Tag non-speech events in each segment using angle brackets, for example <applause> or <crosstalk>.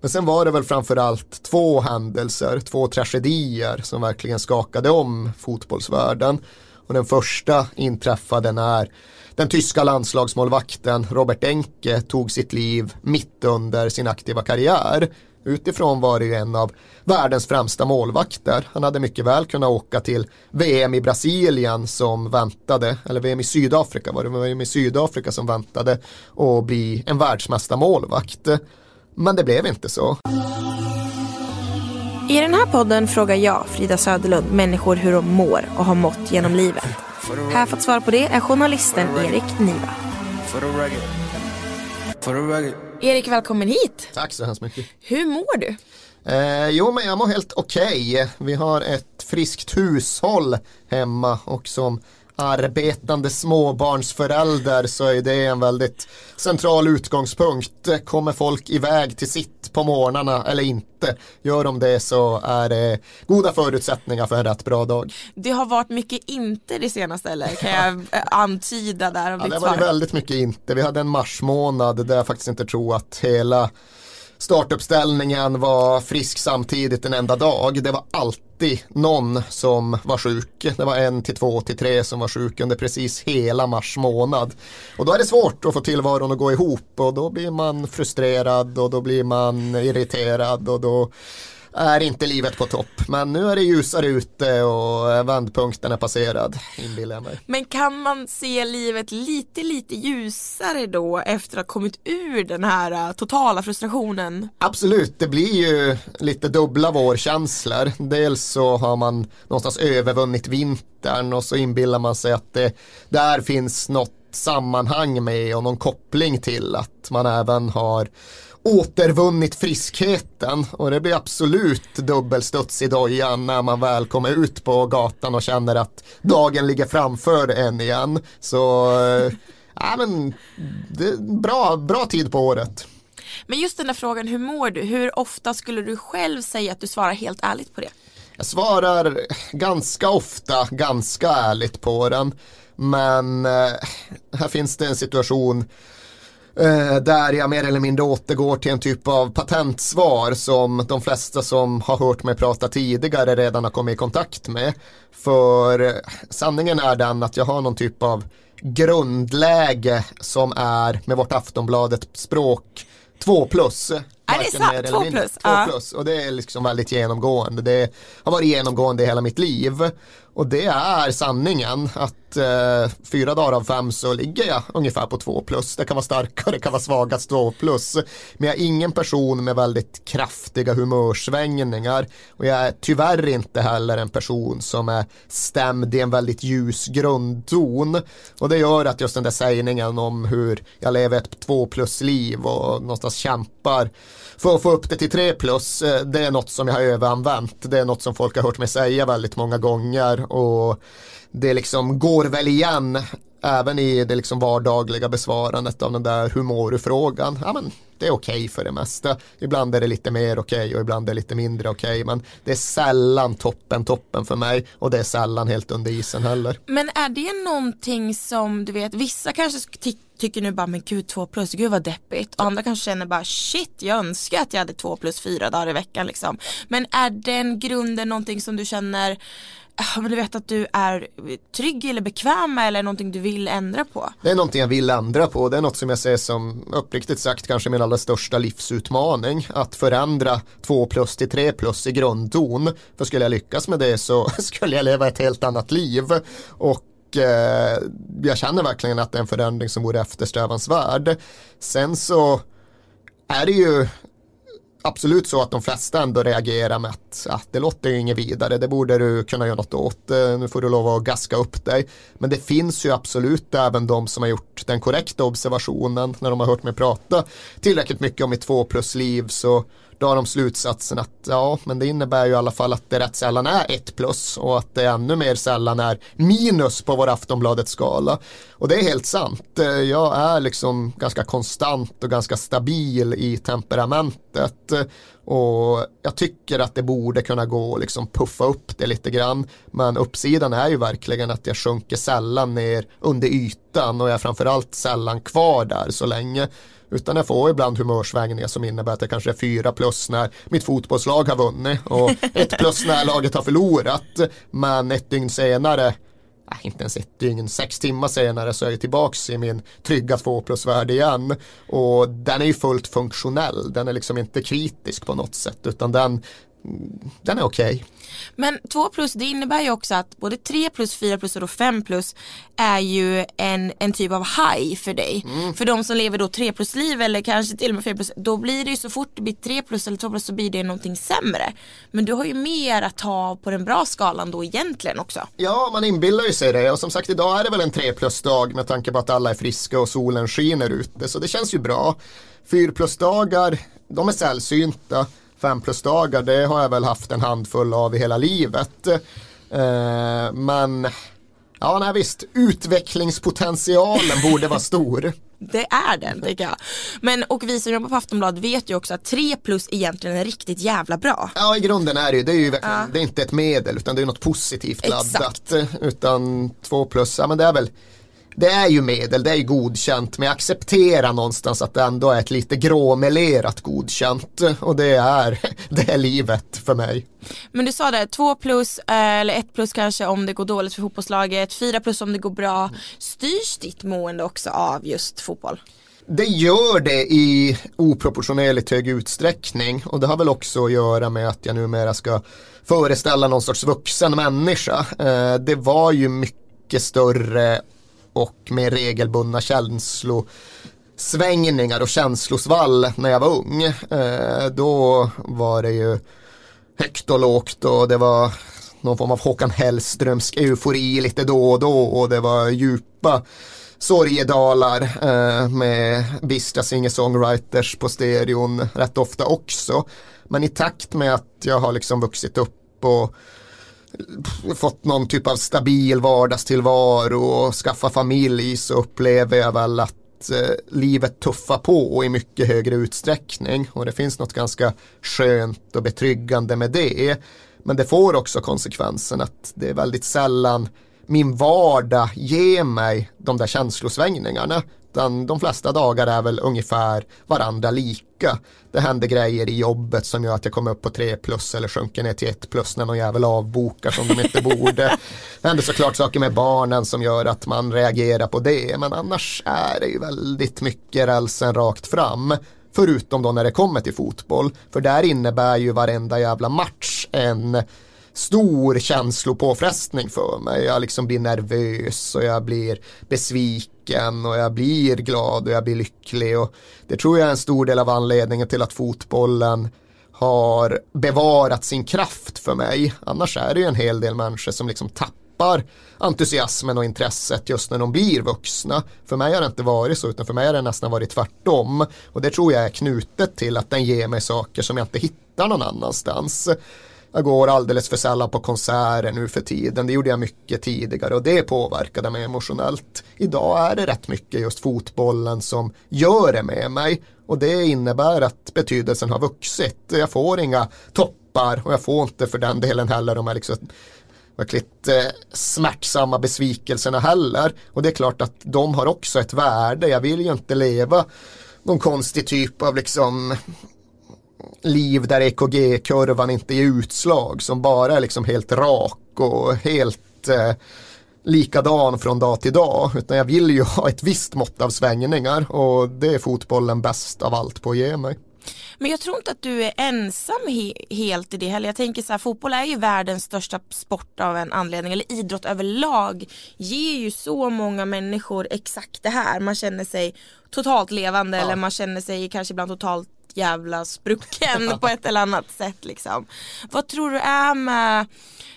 Men sen var det väl framförallt två händelser, två tragedier som verkligen skakade om fotbollsvärlden. Och den första inträffade när den tyska landslagsmålvakten Robert Enke tog sitt liv mitt under sin aktiva karriär. Utifrån var det ju en av världens främsta målvakter. Han hade mycket väl kunnat åka till VM i Brasilien som väntade, eller VM i Sydafrika var det, VM i Sydafrika som väntade och bli en världsmästarmålvakt. Men det blev inte så. I den här podden frågar jag, Frida Söderlund, människor hur de mår och har mått genom livet. Här för att svara på det är journalisten Erik Niva. Erik, välkommen hit. Tack så hemskt mycket. Hur mår du? Eh, jo, men jag mår helt okej. Okay. Vi har ett friskt hushåll hemma och som arbetande småbarnsförälder så är det en väldigt central utgångspunkt. Kommer folk iväg till sitt på morgnarna eller inte? Gör de det så är det goda förutsättningar för en rätt bra dag. Det har varit mycket inte det senaste eller <laughs> kan jag antyda där? Ja, det var väldigt mycket inte. Vi hade en marsmånad där jag faktiskt inte tror att hela startuppställningen var frisk samtidigt en enda dag. Det var alltid någon som var sjuk. Det var en till två till tre som var sjuk under precis hela mars månad. Och då är det svårt att få tillvaron att gå ihop och då blir man frustrerad och då blir man irriterad och då är inte livet på topp. Men nu är det ljusare ute och vändpunkten är passerad, inbillar jag mig. Men kan man se livet lite, lite ljusare då efter att ha kommit ur den här äh, totala frustrationen? Absolut, det blir ju lite dubbla vårkänslor. Dels så har man någonstans övervunnit vintern och så inbillar man sig att det där finns något sammanhang med och någon koppling till att man även har återvunnit friskheten och det blir absolut dubbelstuds i dojan när man väl kommer ut på gatan och känner att dagen ligger framför en igen. Så äh, men, det är bra, bra tid på året. Men just den där frågan, hur mår du? Hur ofta skulle du själv säga att du svarar helt ärligt på det? Jag svarar ganska ofta, ganska ärligt på den. Men äh, här finns det en situation Eh, där jag mer eller mindre återgår till en typ av patentsvar som de flesta som har hört mig prata tidigare redan har kommit i kontakt med. För sanningen är den att jag har någon typ av grundläge som är med vårt Aftonbladet språk 2 plus. Är det sant? 2 plus? 2 plus. Och det är liksom väldigt genomgående. Det har varit genomgående i hela mitt liv. Och det är sanningen att eh, fyra dagar av fem så ligger jag ungefär på två plus. Det kan vara starkare, det kan vara svagast två plus. Men jag är ingen person med väldigt kraftiga humörsvängningar. Och jag är tyvärr inte heller en person som är stämd i en väldigt ljus grundton. Och det gör att just den där sägningen om hur jag lever ett två plus liv och någonstans kämpar för att få upp det till 3 plus, eh, det är något som jag har överanvänt. Det är något som folk har hört mig säga väldigt många gånger och det liksom går väl igen även i det liksom vardagliga besvarandet av den där hur mår du-frågan. Ja, men det är okej okay för det mesta. Ibland är det lite mer okej okay och ibland är det lite mindre okej. Okay, men det är sällan toppen toppen för mig och det är sällan helt under isen heller. Men är det någonting som du vet, vissa kanske tycker nu bara men gud 2 plus, gud vad deppigt. Och andra kanske känner bara shit jag önskar att jag hade 2 plus 4 dagar i veckan liksom. Men är den grunden någonting som du känner Ah, men du vet att du är trygg eller bekväm eller någonting du vill ändra på? Det är någonting jag vill ändra på. Det är något som jag ser som uppriktigt sagt kanske min allra största livsutmaning. Att förändra 2 plus till 3 plus i grundton. För skulle jag lyckas med det så <laughs> skulle jag leva ett helt annat liv. Och eh, jag känner verkligen att det är en förändring som vore eftersträvansvärd. Sen så är det ju absolut så att de flesta ändå reagerar med att ah, det låter ju inget vidare, det borde du kunna göra något åt, eh, nu får du lov att gaska upp dig. Men det finns ju absolut även de som har gjort den korrekta observationen när de har hört mig prata tillräckligt mycket om mitt två plus liv så då har de slutsatsen att ja, men det innebär ju i alla fall att det rätt sällan är ett plus och att det ännu mer sällan är minus på vår Aftonbladet-skala. Och det är helt sant. Eh, jag är liksom ganska konstant och ganska stabil i temperamentet. Eh, och jag tycker att det borde kunna gå att liksom puffa upp det lite grann. Men uppsidan är ju verkligen att jag sjunker sällan ner under ytan och jag är framförallt sällan kvar där så länge. Utan jag får ibland humörsvängningar som innebär att det kanske är fyra plus när mitt fotbollslag har vunnit och <laughs> ett plus när laget har förlorat. Men ett dygn senare inte ens ett dygn, sex timmar senare så är jag tillbaks i min trygga 2 plus-värde igen. Och den är ju fullt funktionell, den är liksom inte kritisk på något sätt utan den, den är okej. Okay. Men 2 plus det innebär ju också att både 3 plus, 4 plus och 5 plus är ju en, en typ av high för dig. Mm. För de som lever då 3 plus liv eller kanske till och med 4 plus, då blir det ju så fort det blir 3 plus eller 2 plus så blir det någonting sämre. Men du har ju mer att ta på den bra skalan då egentligen också. Ja, man inbillar ju sig det och som sagt idag är det väl en 3 plus dag med tanke på att alla är friska och solen skiner ute så det känns ju bra. 4 plus dagar, de är sällsynta fem plus dagar, det har jag väl haft en handfull av i hela livet. Eh, men ja, nej visst, utvecklingspotentialen borde vara stor. <laughs> Det är den tycker jag. Men och vi som jobbar på Aftonbladet vet ju också att 3 plus egentligen är riktigt jävla bra. Ja i grunden är det ju, det är ju verkligen, ja. det är inte ett medel utan det är något positivt laddat. Exakt. Utan 2 plus, ja men det är väl det är ju medel, det är ju godkänt men jag accepterar någonstans att det ändå är ett lite gråmelerat godkänt och det är, <laughs> det är livet för mig. Men du sa det, 2 plus eh, eller 1 plus kanske om det går dåligt för fotbollslaget, 4 plus om det går bra. Styrs ditt mående också av just fotboll? Det gör det i oproportionerligt hög utsträckning och det har väl också att göra med att jag numera ska föreställa någon sorts vuxen människa. Eh, det var ju mycket större och med regelbundna känslosvängningar och känslosvall när jag var ung. Eh, då var det ju högt och lågt och det var någon form av Håkan Hellströmsk eufori lite då och då och det var djupa sorgedalar eh, med bistra singer-songwriters på stereon rätt ofta också. Men i takt med att jag har liksom vuxit upp och fått någon typ av stabil vardagstillvaro och skaffa familj så upplever jag väl att eh, livet tuffar på i mycket högre utsträckning och det finns något ganska skönt och betryggande med det. Men det får också konsekvensen att det är väldigt sällan min vardag ger mig de där känslosvängningarna. Utan de flesta dagar är väl ungefär varandra lika. Det händer grejer i jobbet som gör att jag kommer upp på 3 plus eller sjunker ner till 1 plus när någon jävel avbokar som de inte <laughs> borde. Det händer såklart saker med barnen som gör att man reagerar på det. Men annars är det ju väldigt mycket rälsen rakt fram. Förutom då när det kommer till fotboll. För där innebär ju varenda jävla match en stor känslopåfrestning för mig. Jag liksom blir nervös och jag blir besviken och jag blir glad och jag blir lycklig. Och det tror jag är en stor del av anledningen till att fotbollen har bevarat sin kraft för mig. Annars är det ju en hel del människor som liksom tappar entusiasmen och intresset just när de blir vuxna. För mig har det inte varit så utan för mig har det nästan varit tvärtom. Och det tror jag är knutet till att den ger mig saker som jag inte hittar någon annanstans. Jag går alldeles för sällan på konserter nu för tiden. Det gjorde jag mycket tidigare och det påverkade mig emotionellt. Idag är det rätt mycket just fotbollen som gör det med mig. Och det innebär att betydelsen har vuxit. Jag får inga toppar och jag får inte för den delen heller de här liksom verkligt eh, smärtsamma besvikelserna heller. Och det är klart att de har också ett värde. Jag vill ju inte leva någon konstig typ av liksom liv där EKG-kurvan inte är utslag som bara är liksom helt rak och helt eh, likadan från dag till dag utan jag vill ju <laughs> ha ett visst mått av svängningar och det är fotbollen bäst av allt på att ge mig. Men jag tror inte att du är ensam he helt i det heller. Jag tänker så här, fotboll är ju världens största sport av en anledning, eller idrott överlag ger ju så många människor exakt det här. Man känner sig totalt levande ja. eller man känner sig kanske ibland totalt jävla sprucken <laughs> på ett eller annat sätt liksom. Vad tror du är med,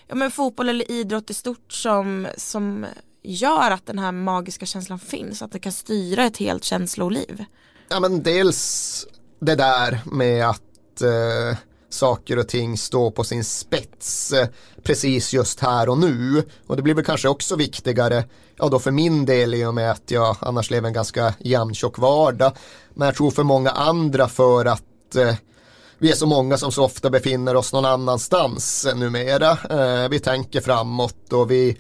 ja, med fotboll eller idrott i stort som, som gör att den här magiska känslan finns, att det kan styra ett helt känsloliv? Ja men dels det där med att eh, saker och ting står på sin spets eh, precis just här och nu. Och det blir väl kanske också viktigare, ja då för min del i och med att jag annars lever en ganska jämntjock vardag. Men jag tror för många andra för att eh, vi är så många som så ofta befinner oss någon annanstans numera. Eh, vi tänker framåt och vi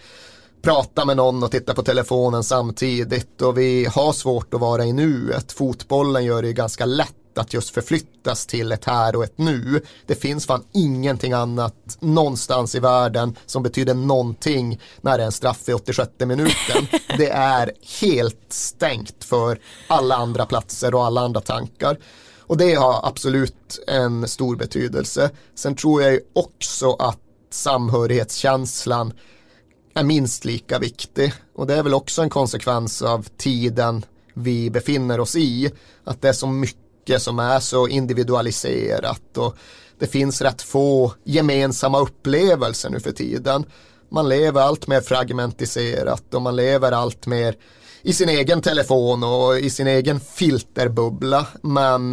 pratar med någon och tittar på telefonen samtidigt och vi har svårt att vara i nuet. Fotbollen gör det ju ganska lätt att just förflyttas till ett här och ett nu. Det finns fan ingenting annat någonstans i världen som betyder någonting när det är en straff i 86 minuten. <laughs> Det är helt stängt för alla andra platser och alla andra tankar. Och det har absolut en stor betydelse. Sen tror jag ju också att samhörighetskänslan är minst lika viktig. Och det är väl också en konsekvens av tiden vi befinner oss i. Att det är så mycket som är så individualiserat och det finns rätt få gemensamma upplevelser nu för tiden. Man lever allt mer fragmentiserat och man lever allt mer i sin egen telefon och i sin egen filterbubbla. Men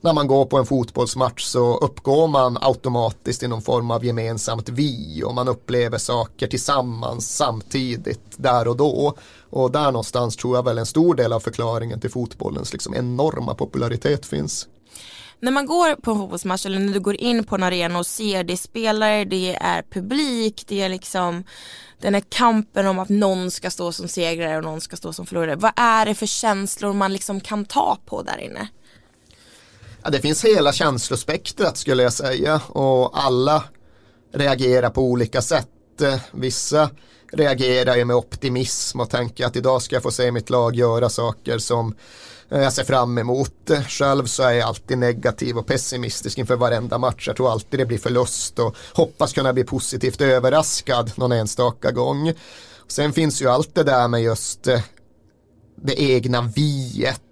när man går på en fotbollsmatch så uppgår man automatiskt i någon form av gemensamt vi och man upplever saker tillsammans samtidigt där och då. Och där någonstans tror jag väl en stor del av förklaringen till fotbollens liksom enorma popularitet finns. När man går på en fotbollsmatch eller när du går in på en arena och ser det är spelare, det är publik, det är liksom den här kampen om att någon ska stå som segrare och någon ska stå som förlorare. Vad är det för känslor man liksom kan ta på där inne? Ja, det finns hela känslospektrat skulle jag säga och alla reagerar på olika sätt. Vissa reagerar ju med optimism och tänker att idag ska jag få se mitt lag göra saker som eh, jag ser fram emot. Själv så är jag alltid negativ och pessimistisk inför varenda match. Jag tror alltid det blir förlust och hoppas kunna bli positivt överraskad någon enstaka gång. Sen finns ju allt det där med just eh, det egna viet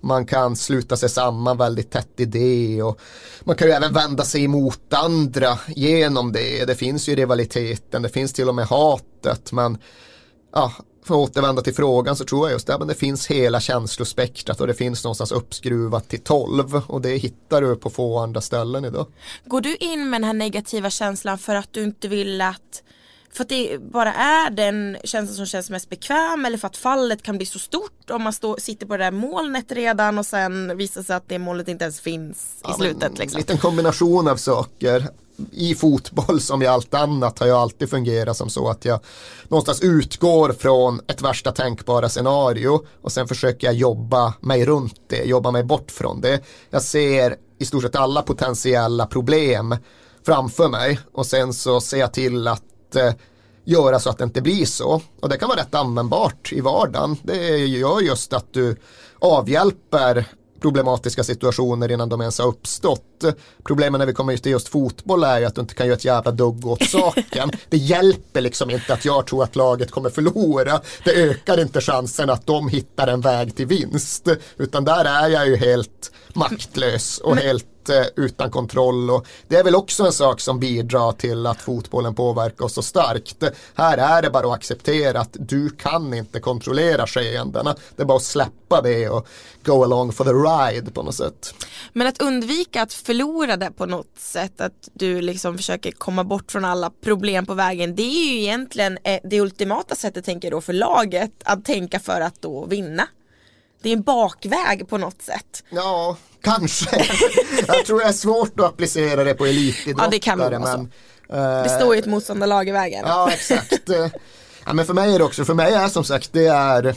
man kan sluta sig samman väldigt tätt i det och man kan ju även vända sig emot andra genom det. Det finns ju rivaliteten, det finns till och med hatet men ja, för att återvända till frågan så tror jag just det, men det finns hela känslospektrat och det finns någonstans uppskruvat till 12 och det hittar du på få andra ställen idag. Går du in med den här negativa känslan för att du inte vill att för att det bara är den känslan som känns mest bekväm eller för att fallet kan bli så stort om man stå, sitter på det där molnet redan och sen visar sig att det målet inte ens finns i ja, slutet. Liksom. En liten kombination av saker. I fotboll som i allt annat har jag alltid fungerat som så att jag någonstans utgår från ett värsta tänkbara scenario och sen försöker jag jobba mig runt det, jobba mig bort från det. Jag ser i stort sett alla potentiella problem framför mig och sen så ser jag till att eh, göra så att det inte blir så. Och det kan vara rätt användbart i vardagen. Det gör just att du avhjälper problematiska situationer innan de ens har uppstått. Problemen när vi kommer till just fotboll är ju att du inte kan göra ett jävla dugg åt <laughs> saken. Det hjälper liksom inte att jag tror att laget kommer förlora. Det ökar inte chansen att de hittar en väg till vinst. Utan där är jag ju helt maktlös och helt Eh, utan kontroll och det är väl också en sak som bidrar till att fotbollen påverkar oss så starkt. Här är det bara att acceptera att du kan inte kontrollera skeendena. Det är bara att släppa det och go along for the ride på något sätt. Men att undvika att förlora det på något sätt, att du liksom försöker komma bort från alla problem på vägen, det är ju egentligen eh, det ultimata sättet tänker jag då för laget att tänka för att då vinna. Det är en bakväg på något sätt. Ja, Kanske. <laughs> jag tror det är svårt att applicera det på elitidrottare. Ja det kan vara men, så. Uh, det står ju ett motståndarlag i vägen. Ja exakt. ja, men för mig är det också, för mig är som sagt det är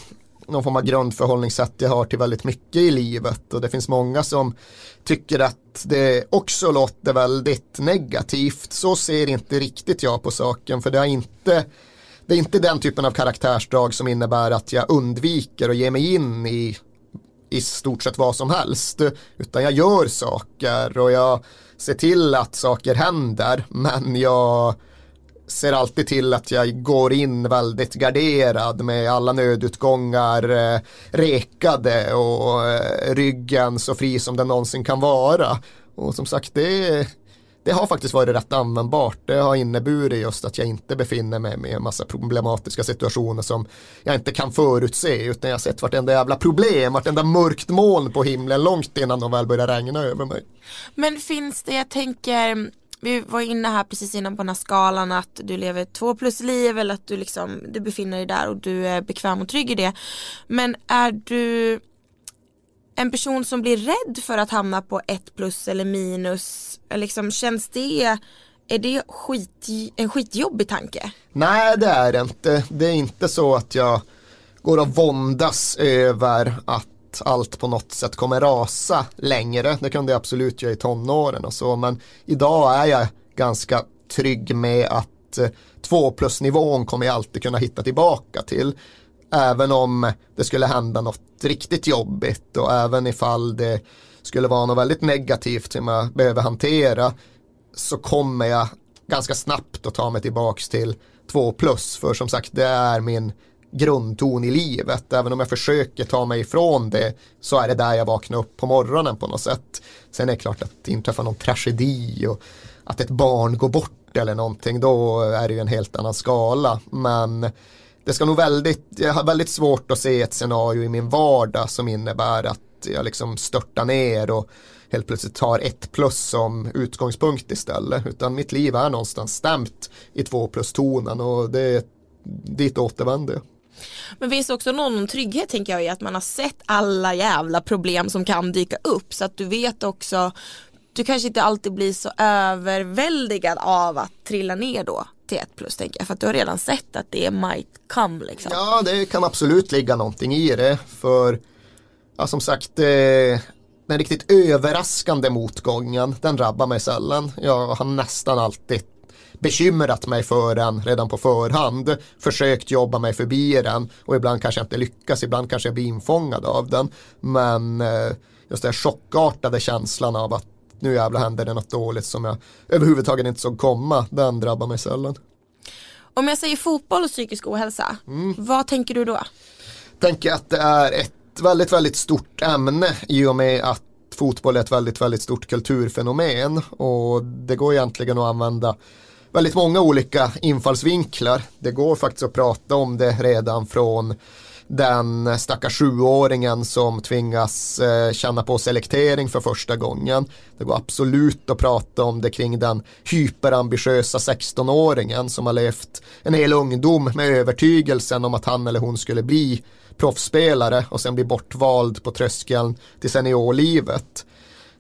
någon form av grundförhållningssätt jag har till väldigt mycket i livet och det finns många som tycker att det också låter väldigt negativt. Så ser inte riktigt jag på saken för det är inte det är inte den typen av karaktärsdrag som innebär att jag undviker att ge mig in i i stort sett vad som helst. Utan jag gör saker och jag ser till att saker händer. Men jag ser alltid till att jag går in väldigt garderad med alla nödutgångar eh, rekade och eh, ryggen så fri som den någonsin kan vara. Och som sagt, det, det har faktiskt varit rätt användbart. Det har inneburit just att jag inte befinner mig med en massa problematiska situationer som jag inte kan förutse utan jag har sett vartenda jävla problem, vartenda mörkt moln på himlen långt innan de väl börjar regna över mig. Men finns det, jag tänker, vi var inne här precis innan på den här skalan att du lever två plus liv eller att du liksom, du befinner dig där och du är bekväm och trygg i det. Men är du en person som blir rädd för att hamna på ett plus eller minus, eh, liksom känns det är det skit, en skitjobbig tanke? Nej det är det inte. Det är inte så att jag går och våndas över att allt på något sätt kommer rasa längre. Det kunde jag absolut göra i tonåren och så men idag är jag ganska trygg med att eh, två plus nivån kommer jag alltid kunna hitta tillbaka till. Även om det skulle hända något riktigt jobbigt och även ifall det skulle vara något väldigt negativt som jag behöver hantera så kommer jag ganska snabbt att ta mig tillbaka till två plus för som sagt det är min grundton i livet. Även om jag försöker ta mig ifrån det så är det där jag vaknar upp på morgonen på något sätt. Sen är det klart att det inträffar någon tragedi och att ett barn går bort eller någonting då är det ju en helt annan skala. Men det ska nog väldigt, jag har väldigt svårt att se ett scenario i min vardag som innebär att jag liksom störtar ner och helt plötsligt tar ett plus som utgångspunkt istället. Utan mitt liv är någonstans stämt i två plus-tonen och det är dit återvänder jag. Men finns det också någon trygghet tänker jag i att man har sett alla jävla problem som kan dyka upp så att du vet också du kanske inte alltid blir så överväldigad av att trilla ner då till ett plus tänker jag för att du har redan sett att det might come liksom. Ja det kan absolut ligga någonting i det för ja, som sagt eh, den riktigt överraskande motgången den drabbar mig sällan. Jag har nästan alltid bekymrat mig för den redan på förhand, försökt jobba mig förbi den och ibland kanske jag inte lyckas, ibland kanske jag blir infångad av den. Men eh, just den chockartade känslan av att nu jävlar händer det något dåligt som jag överhuvudtaget inte såg komma, den drabbar mig sällan. Om jag säger fotboll och psykisk ohälsa, mm. vad tänker du då? Tänker att det är ett väldigt, väldigt stort ämne i och med att fotboll är ett väldigt, väldigt stort kulturfenomen och det går egentligen att använda väldigt många olika infallsvinklar. Det går faktiskt att prata om det redan från den stackars sjuåringen som tvingas eh, känna på selektering för första gången. Det går absolut att prata om det kring den hyperambitiösa 16-åringen som har levt en hel ungdom med övertygelsen om att han eller hon skulle bli proffsspelare och sen bli bortvald på tröskeln till seniorlivet.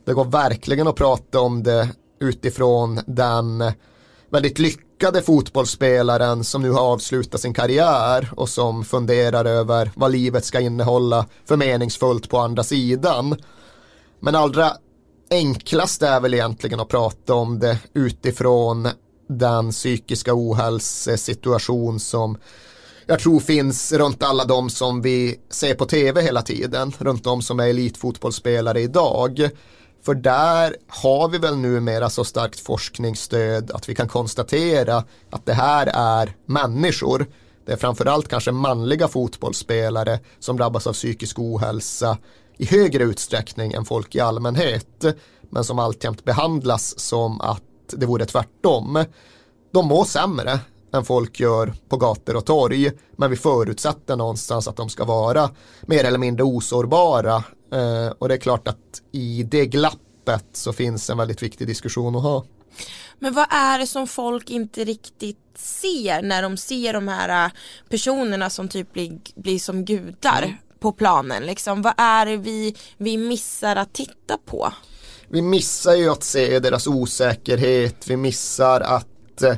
Det går verkligen att prata om det utifrån den väldigt lyckade fotbollsspelaren som nu har avslutat sin karriär och som funderar över vad livet ska innehålla för meningsfullt på andra sidan. Men allra enklast är väl egentligen att prata om det utifrån den psykiska ohälsesituation som jag tror finns runt alla de som vi ser på tv hela tiden, runt de som är elitfotbollsspelare idag. För där har vi väl numera så starkt forskningsstöd att vi kan konstatera att det här är människor. Det är framförallt kanske manliga fotbollsspelare som drabbas av psykisk ohälsa i högre utsträckning än folk i allmänhet. Men som alltjämt behandlas som att det vore tvärtom. De mår sämre än folk gör på gator och torg. Men vi förutsätter någonstans att de ska vara mer eller mindre osårbara och det är klart att i det glappet så finns en väldigt viktig diskussion att ha. Men vad är det som folk inte riktigt ser när de ser de här äh, personerna som typ blir, blir som gudar mm. på planen? Liksom, vad är det vi, vi missar att titta på? Vi missar ju att se deras osäkerhet, vi missar att eh,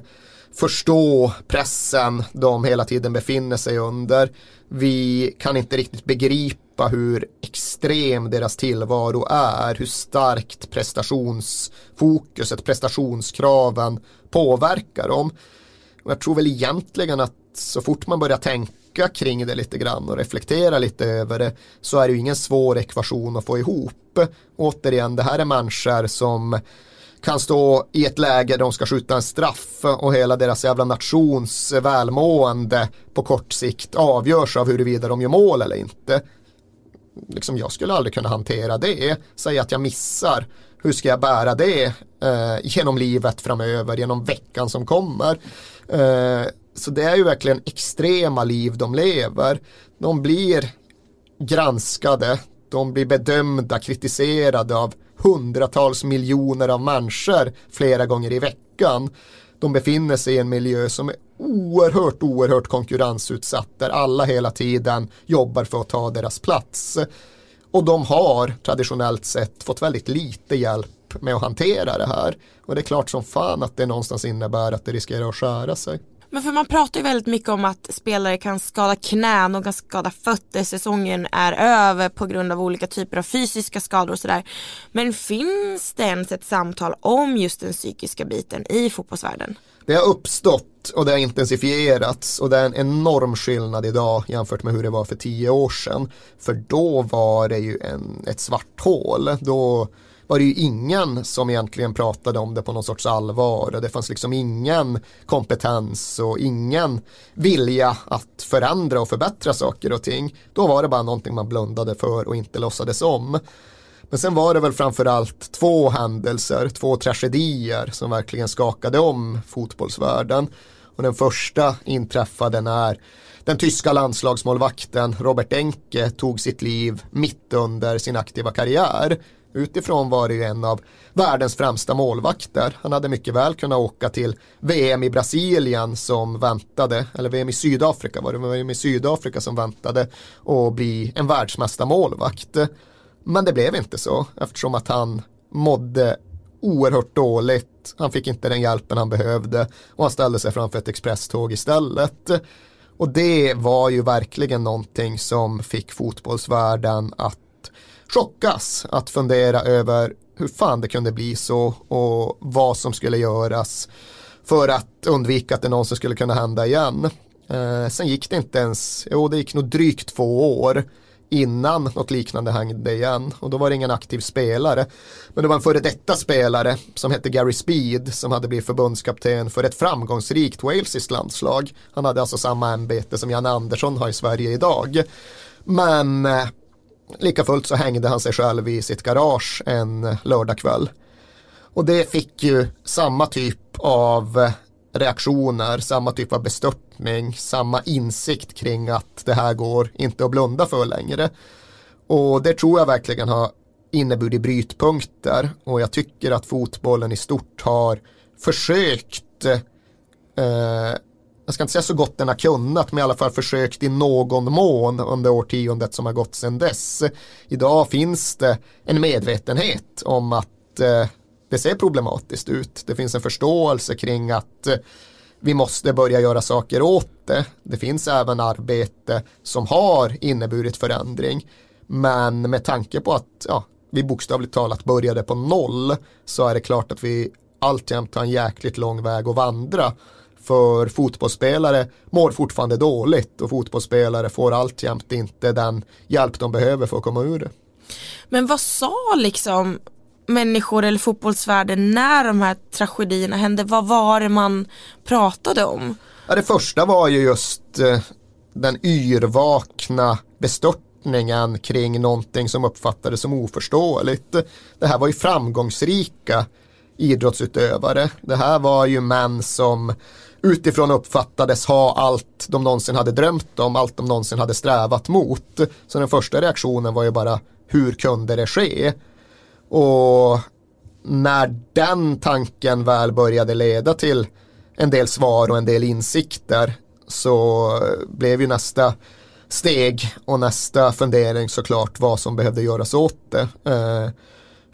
förstå pressen de hela tiden befinner sig under. Vi kan inte riktigt begripa hur extrem deras tillvaro är, hur starkt prestationsfokuset, prestationskraven påverkar dem. Och jag tror väl egentligen att så fort man börjar tänka kring det lite grann och reflektera lite över det så är det ju ingen svår ekvation att få ihop. Återigen, det här är människor som kan stå i ett läge där de ska skjuta en straff och hela deras jävla nations välmående på kort sikt avgörs av huruvida de gör mål eller inte. Liksom jag skulle aldrig kunna hantera det, Säg att jag missar. Hur ska jag bära det eh, genom livet framöver, genom veckan som kommer? Eh, så det är ju verkligen extrema liv de lever. De blir granskade, de blir bedömda, kritiserade av hundratals miljoner av människor flera gånger i veckan. De befinner sig i en miljö som är oerhört, oerhört konkurrensutsatt där alla hela tiden jobbar för att ta deras plats. Och de har traditionellt sett fått väldigt lite hjälp med att hantera det här. Och det är klart som fan att det någonstans innebär att det riskerar att skära sig. Men för man pratar ju väldigt mycket om att spelare kan skada knän och kan skada fötter, säsongen är över på grund av olika typer av fysiska skador och sådär. Men finns det ens ett samtal om just den psykiska biten i fotbollsvärlden? Det har uppstått och det har intensifierats och det är en enorm skillnad idag jämfört med hur det var för tio år sedan. För då var det ju en, ett svart hål. Då var det ju ingen som egentligen pratade om det på någon sorts allvar. och Det fanns liksom ingen kompetens och ingen vilja att förändra och förbättra saker och ting. Då var det bara någonting man blundade för och inte låtsades om. Men sen var det väl framförallt två händelser, två tragedier som verkligen skakade om fotbollsvärlden. Och den första inträffade när den tyska landslagsmålvakten Robert Enke tog sitt liv mitt under sin aktiva karriär. Utifrån var det ju en av världens främsta målvakter. Han hade mycket väl kunnat åka till VM i Brasilien som väntade, eller VM i Sydafrika var det, VM i Sydafrika som väntade och bli en världsmästarmålvakt. Men det blev inte så eftersom att han mådde oerhört dåligt. Han fick inte den hjälpen han behövde och han ställde sig framför ett expresståg istället. Och det var ju verkligen någonting som fick fotbollsvärlden att chockas, att fundera över hur fan det kunde bli så och vad som skulle göras för att undvika att det någonsin skulle kunna hända igen. Eh, sen gick det inte ens, jo det gick nog drygt två år innan något liknande hände igen och då var det ingen aktiv spelare. Men det var en före detta spelare som hette Gary Speed som hade blivit förbundskapten för ett framgångsrikt walesiskt landslag. Han hade alltså samma ämbete som Jan Andersson har i Sverige idag. Men eh, lika fullt så hängde han sig själv i sitt garage en lördagkväll. Och det fick ju samma typ av reaktioner, samma typ av bestörtning, samma insikt kring att det här går inte att blunda för längre. Och det tror jag verkligen har inneburit brytpunkter och jag tycker att fotbollen i stort har försökt eh, jag ska inte säga så gott den har kunnat, men i alla fall försökt i någon mån under årtiondet som har gått sedan dess. Idag finns det en medvetenhet om att eh, det ser problematiskt ut. Det finns en förståelse kring att eh, vi måste börja göra saker åt det. Det finns även arbete som har inneburit förändring. Men med tanke på att ja, vi bokstavligt talat började på noll så är det klart att vi alltjämt har en jäkligt lång väg att vandra. För fotbollsspelare mår fortfarande dåligt och fotbollsspelare får alltjämt inte den hjälp de behöver för att komma ur det. Men vad sa liksom människor eller fotbollsvärlden när de här tragedierna hände? Vad var det man pratade om? Ja, det första var ju just eh, den yrvakna bestörtningen kring någonting som uppfattades som oförståeligt. Det här var ju framgångsrika idrottsutövare. Det här var ju män som utifrån uppfattades ha allt de någonsin hade drömt om, allt de någonsin hade strävat mot. Så den första reaktionen var ju bara hur kunde det ske? Och när den tanken väl började leda till en del svar och en del insikter så blev ju nästa steg och nästa fundering såklart vad som behövde göras åt det. Eh,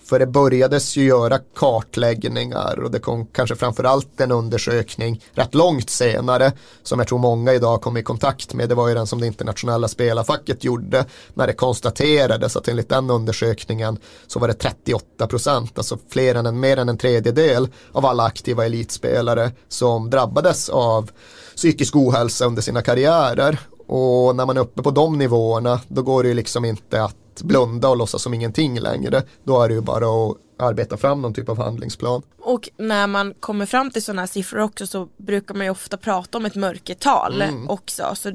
för det börjades ju göra kartläggningar och det kom kanske framförallt en undersökning rätt långt senare som jag tror många idag kom i kontakt med. Det var ju den som det internationella spelarfacket gjorde när det konstaterades att enligt den undersökningen så var det 38 procent, alltså fler än en, mer än en tredjedel av alla aktiva elitspelare som drabbades av psykisk ohälsa under sina karriärer. Och när man är uppe på de nivåerna då går det ju liksom inte att blunda och låtsas som ingenting längre. Då är det ju bara att arbeta fram någon typ av handlingsplan. Och när man kommer fram till sådana här siffror också så brukar man ju ofta prata om ett mörkertal mm. också. Så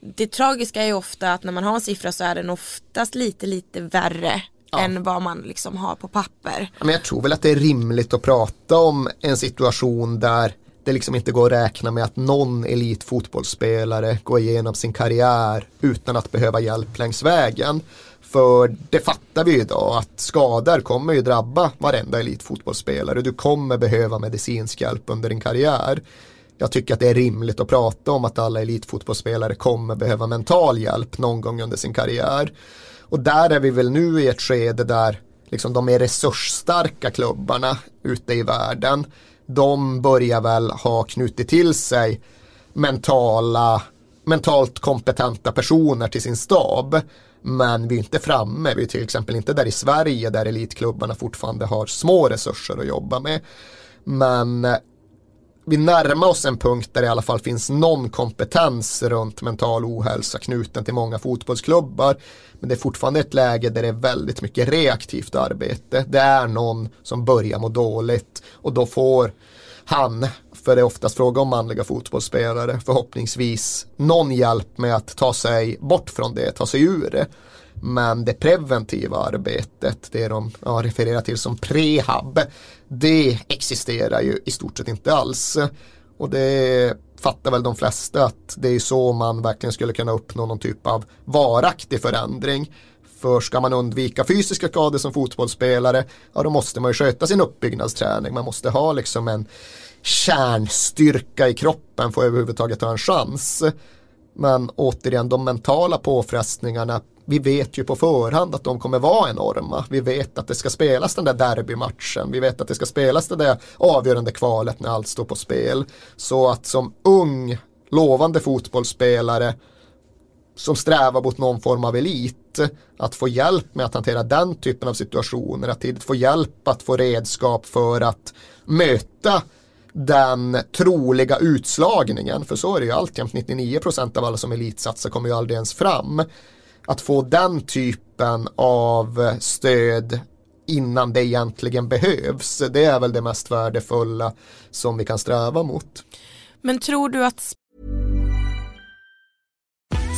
det tragiska är ju ofta att när man har en siffra så är den oftast lite lite värre ja. än vad man liksom har på papper. Men jag tror väl att det är rimligt att prata om en situation där det liksom inte går att räkna med att någon elitfotbollsspelare går igenom sin karriär utan att behöva hjälp längs vägen. För det fattar vi idag att skador kommer ju drabba varenda elitfotbollsspelare. Du kommer behöva medicinsk hjälp under din karriär. Jag tycker att det är rimligt att prata om att alla elitfotbollsspelare kommer behöva mental hjälp någon gång under sin karriär. Och där är vi väl nu i ett skede där liksom de mer resursstarka klubbarna ute i världen, de börjar väl ha knutit till sig mentala, mentalt kompetenta personer till sin stab. Men vi är inte framme, vi är till exempel inte där i Sverige där elitklubbarna fortfarande har små resurser att jobba med. Men eh, vi närmar oss en punkt där det i alla fall finns någon kompetens runt mental ohälsa knuten till många fotbollsklubbar. Men det är fortfarande ett läge där det är väldigt mycket reaktivt arbete. Det är någon som börjar må dåligt och då får han, för det är oftast fråga om manliga fotbollsspelare, förhoppningsvis någon hjälp med att ta sig bort från det, ta sig ur det. Men det preventiva arbetet, det de ja, refererar till som prehab, det existerar ju i stort sett inte alls. Och det fattar väl de flesta att det är så man verkligen skulle kunna uppnå någon typ av varaktig förändring. För ska man undvika fysiska skador som fotbollsspelare, ja då måste man ju sköta sin uppbyggnadsträning. Man måste ha liksom en kärnstyrka i kroppen för att överhuvudtaget ha en chans. Men återigen, de mentala påfrestningarna vi vet ju på förhand att de kommer vara enorma. Vi vet att det ska spelas den där derbymatchen. Vi vet att det ska spelas det där avgörande kvalet när allt står på spel. Så att som ung, lovande fotbollsspelare som strävar mot någon form av elit, att få hjälp med att hantera den typen av situationer, att tidigt få hjälp att få redskap för att möta den troliga utslagningen, för så är det ju alltjämt 99% av alla som elitsatsar kommer ju aldrig ens fram att få den typen av stöd innan det egentligen behövs. Det är väl det mest värdefulla som vi kan sträva mot. Men tror du att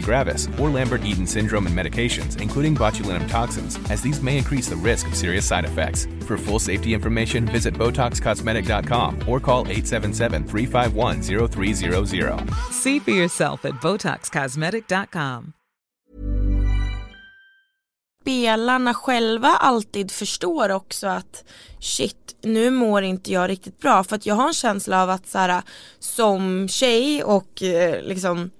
gravis, or Lambert-Eaton syndrome and medications, including botulinum toxins, as these may increase the risk of serious side effects. For full safety information, visit BotoxCosmetic.com or call 877-351-0300. See for yourself at BotoxCosmetic.com. spelarna själva alltid förstår också att shit, nu mår inte jag riktigt bra för att jag har en känsla av att så här, som tjej och eh, liksom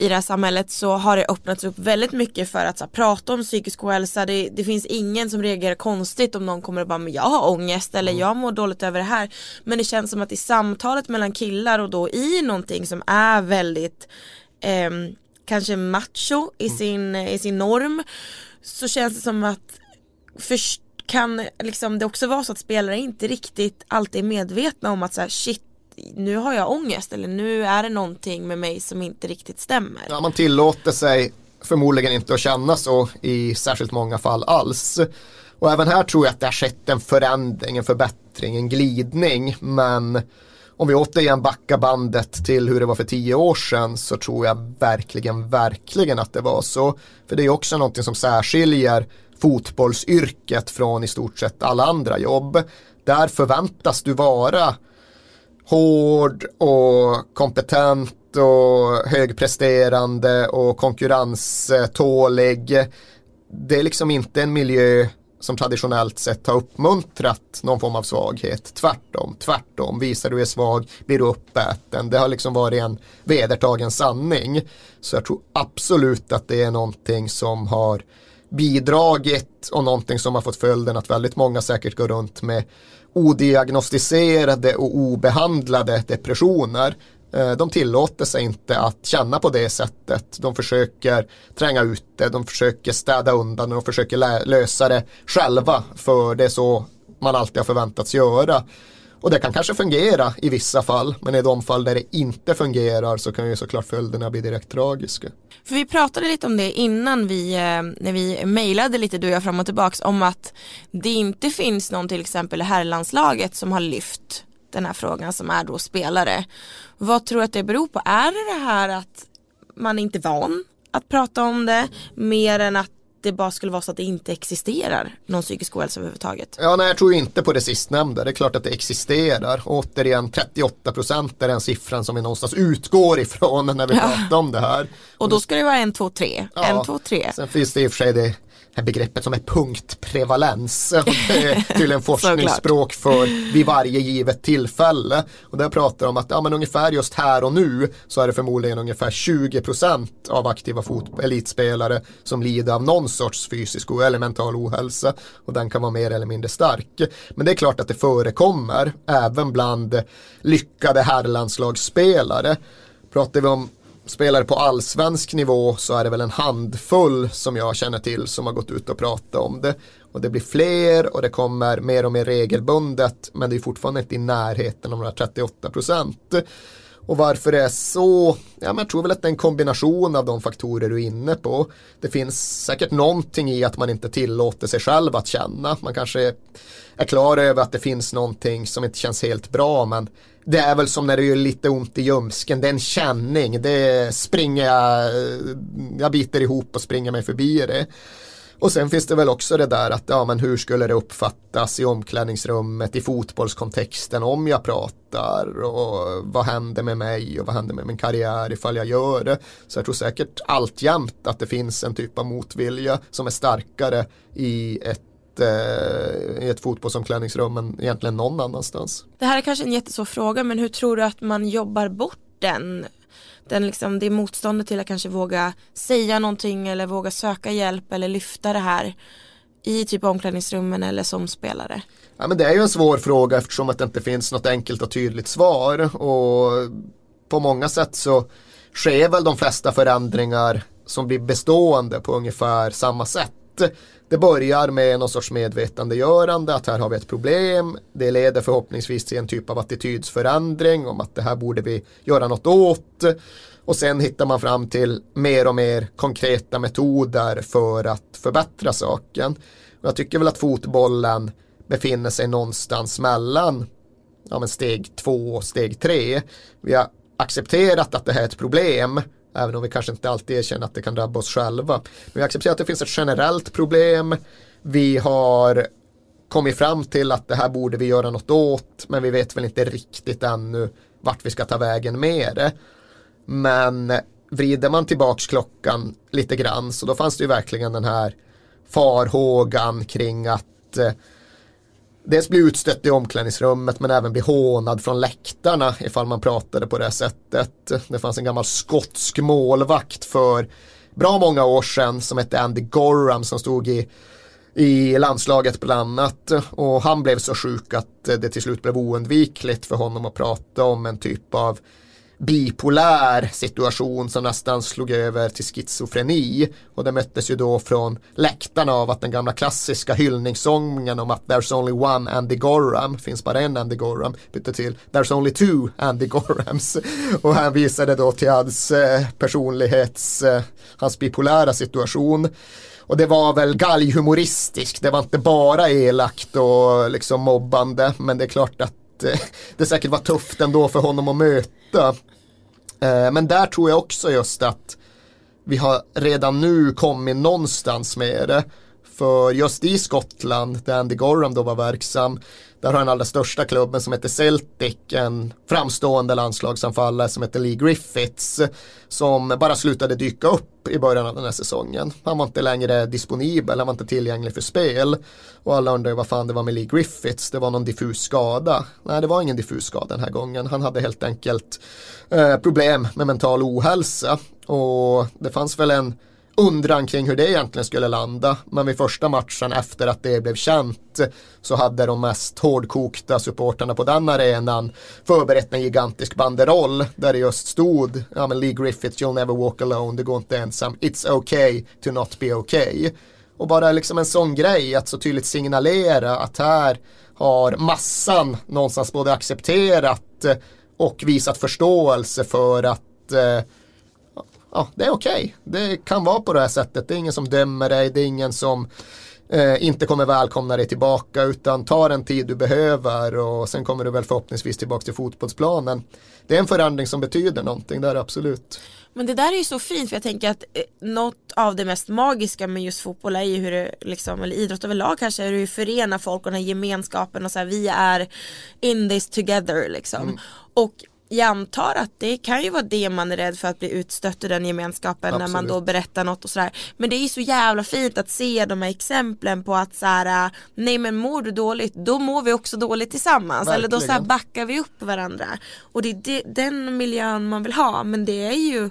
i det här samhället så har det öppnats upp väldigt mycket för att här, prata om psykisk ohälsa. Det, det, finns ingen som reagerar konstigt om någon kommer och bara men jag har ångest eller jag mår dåligt över det här. Men det känns som att i samtalet mellan killar och då i någonting som är väldigt eh, kanske macho i sin, i sin norm så känns det som att först kan liksom det också vara så att spelare inte riktigt alltid är medvetna om att så här, shit nu har jag ångest eller nu är det någonting med mig som inte riktigt stämmer. Ja, man tillåter sig förmodligen inte att känna så i särskilt många fall alls. Och även här tror jag att det har skett en förändring, en förbättring, en glidning. Men om vi återigen backar bandet till hur det var för tio år sedan så tror jag verkligen, verkligen att det var så. För det är också någonting som särskiljer fotbollsyrket från i stort sett alla andra jobb. Där förväntas du vara hård och kompetent och högpresterande och konkurrenstålig. Det är liksom inte en miljö som traditionellt sett har uppmuntrat någon form av svaghet. Tvärtom, tvärtom. Visar du är svag blir du uppäten. Det har liksom varit en vedertagen sanning. Så jag tror absolut att det är någonting som har bidragit och någonting som har fått följden att väldigt många säkert går runt med odiagnostiserade och obehandlade depressioner. Eh, de tillåter sig inte att känna på det sättet. De försöker tränga ut det, de försöker städa undan och de försöker lösa det själva. För det är så man alltid har förväntats göra. Och det kan kanske fungera i vissa fall, men i de fall där det inte fungerar så kan ju såklart följderna bli direkt tragiska. För vi pratade lite om det innan vi, eh, när vi mejlade lite du och jag fram och tillbaks om att det inte finns någon till exempel i herrlandslaget som har lyft den här frågan som är då spelare. Vad tror du att det beror på? Är det det här att man är inte van att prata om det mer än att det bara skulle vara så att det inte existerar någon psykisk ohälsa överhuvudtaget. Ja, nej, jag tror inte på det sistnämnda. Det är klart att det existerar. Återigen, 38 procent är den siffran som vi någonstans utgår ifrån när vi ja. pratar om det här. Och då ska det vara en, två, tre. Ja. En, två, tre. Sen finns det i och för sig det här begreppet som är punktprevalens. <laughs> Det är tydligen <laughs> forskningsspråk för vid varje givet tillfälle. Och där pratar de om att ja, men ungefär just här och nu så är det förmodligen ungefär 20% av aktiva elitspelare som lider av någon sorts fysisk eller mental ohälsa. Och den kan vara mer eller mindre stark. Men det är klart att det förekommer även bland lyckade herrlandslagsspelare. Pratar vi om spelare på allsvensk nivå så är det väl en handfull som jag känner till som har gått ut och pratat om det. Och det blir fler och det kommer mer och mer regelbundet men det är fortfarande inte i närheten av de här 38 procent. Och varför det är så, ja, men jag tror väl att det är en kombination av de faktorer du är inne på. Det finns säkert någonting i att man inte tillåter sig själv att känna. Man kanske är klar över att det finns någonting som inte känns helt bra men det är väl som när det gör lite ont i ljumsken, det är en känning, det springer jag, eh, jag biter ihop och springer mig förbi det. Och sen finns det väl också det där att ja, men hur skulle det uppfattas i omklädningsrummet i fotbollskontexten om jag pratar och vad händer med mig och vad händer med min karriär ifall jag gör det. Så jag tror säkert alltjämt att det finns en typ av motvilja som är starkare i ett i ett fotbollsomklädningsrum än egentligen någon annanstans. Det här är kanske en jättesvår fråga men hur tror du att man jobbar bort den? den liksom, det motståndet till att kanske våga säga någonting eller våga söka hjälp eller lyfta det här i typ omklädningsrummen eller som spelare? Ja, men det är ju en svår fråga eftersom att det inte finns något enkelt och tydligt svar och på många sätt så sker väl de flesta förändringar som blir bestående på ungefär samma sätt det börjar med någon sorts medvetandegörande att här har vi ett problem. Det leder förhoppningsvis till en typ av attitydsförändring om att det här borde vi göra något åt. Och sen hittar man fram till mer och mer konkreta metoder för att förbättra saken. Och jag tycker väl att fotbollen befinner sig någonstans mellan ja, men steg två och steg tre. Vi har accepterat att det här är ett problem Även om vi kanske inte alltid erkänner att det kan drabba oss själva. Men vi accepterar att det finns ett generellt problem. Vi har kommit fram till att det här borde vi göra något åt. Men vi vet väl inte riktigt ännu vart vi ska ta vägen med det. Men vrider man tillbaks klockan lite grann så då fanns det ju verkligen den här farhågan kring att eh, dels bli utstött i omklädningsrummet men även bli hånad från läktarna ifall man pratade på det sättet. Det fanns en gammal skotsk målvakt för bra många år sedan som hette Andy Gorham som stod i i landslaget bland annat och han blev så sjuk att det till slut blev oundvikligt för honom att prata om en typ av bipolär situation som nästan slog över till schizofreni. Och det möttes ju då från läktarna av att den gamla klassiska hyllningssången om att there's only one Andy Gorham, finns bara en Andy Gorham, bytte till there's only two Andy Gorhams. <laughs> Och han visade då till hans eh, personlighets, eh, hans bipolära situation. Och det var väl galghumoristiskt, det var inte bara elakt och liksom mobbande, men det är klart att eh, <laughs> det säkert var tufft ändå för honom att möta. Eh, men där tror jag också just att vi har redan nu kommit någonstans med det. För just i Skottland, där Andy Gorham då var verksam, där har den allra största klubben som heter Celtic en framstående landslagsanfallare som heter Lee Griffiths som bara slutade dyka upp i början av den här säsongen. Han var inte längre disponibel, han var inte tillgänglig för spel. Och alla undrar vad fan det var med Lee Griffiths, det var någon diffus skada. Nej, det var ingen diffus skada den här gången. Han hade helt enkelt eh, problem med mental ohälsa. Och det fanns väl en undran kring hur det egentligen skulle landa. Men vid första matchen efter att det blev känt så hade de mest hårdkokta supporterna på den arenan förberett en gigantisk banderoll där det just stod ja men Lee Griffiths you'll never walk alone, det går inte ensam, um, it's okay to not be okay. Och bara liksom en sån grej att så tydligt signalera att här har massan någonstans både accepterat och visat förståelse för att eh, ja, det är okej. Okay. Det kan vara på det här sättet. Det är ingen som dömer dig, det är ingen som eh, inte kommer välkomna dig tillbaka utan ta den tid du behöver och sen kommer du väl förhoppningsvis tillbaka till fotbollsplanen. Det är en förändring som betyder någonting, det är det absolut. Men det där är ju så fint för jag tänker att eh, något av det mest magiska med just fotboll är ju hur det liksom, eller idrott överlag kanske, hur det förenar folk och den här gemenskapen och så här, vi är in this together liksom. Mm. Och jag antar att det kan ju vara det man är rädd för att bli utstött ur den gemenskapen Absolut. när man då berättar något och sådär. Men det är ju så jävla fint att se de här exemplen på att såhär, nej men mår du dåligt, då mår vi också dåligt tillsammans. Verkligen. Eller då så backar vi upp varandra. Och det är det, den miljön man vill ha, men det är ju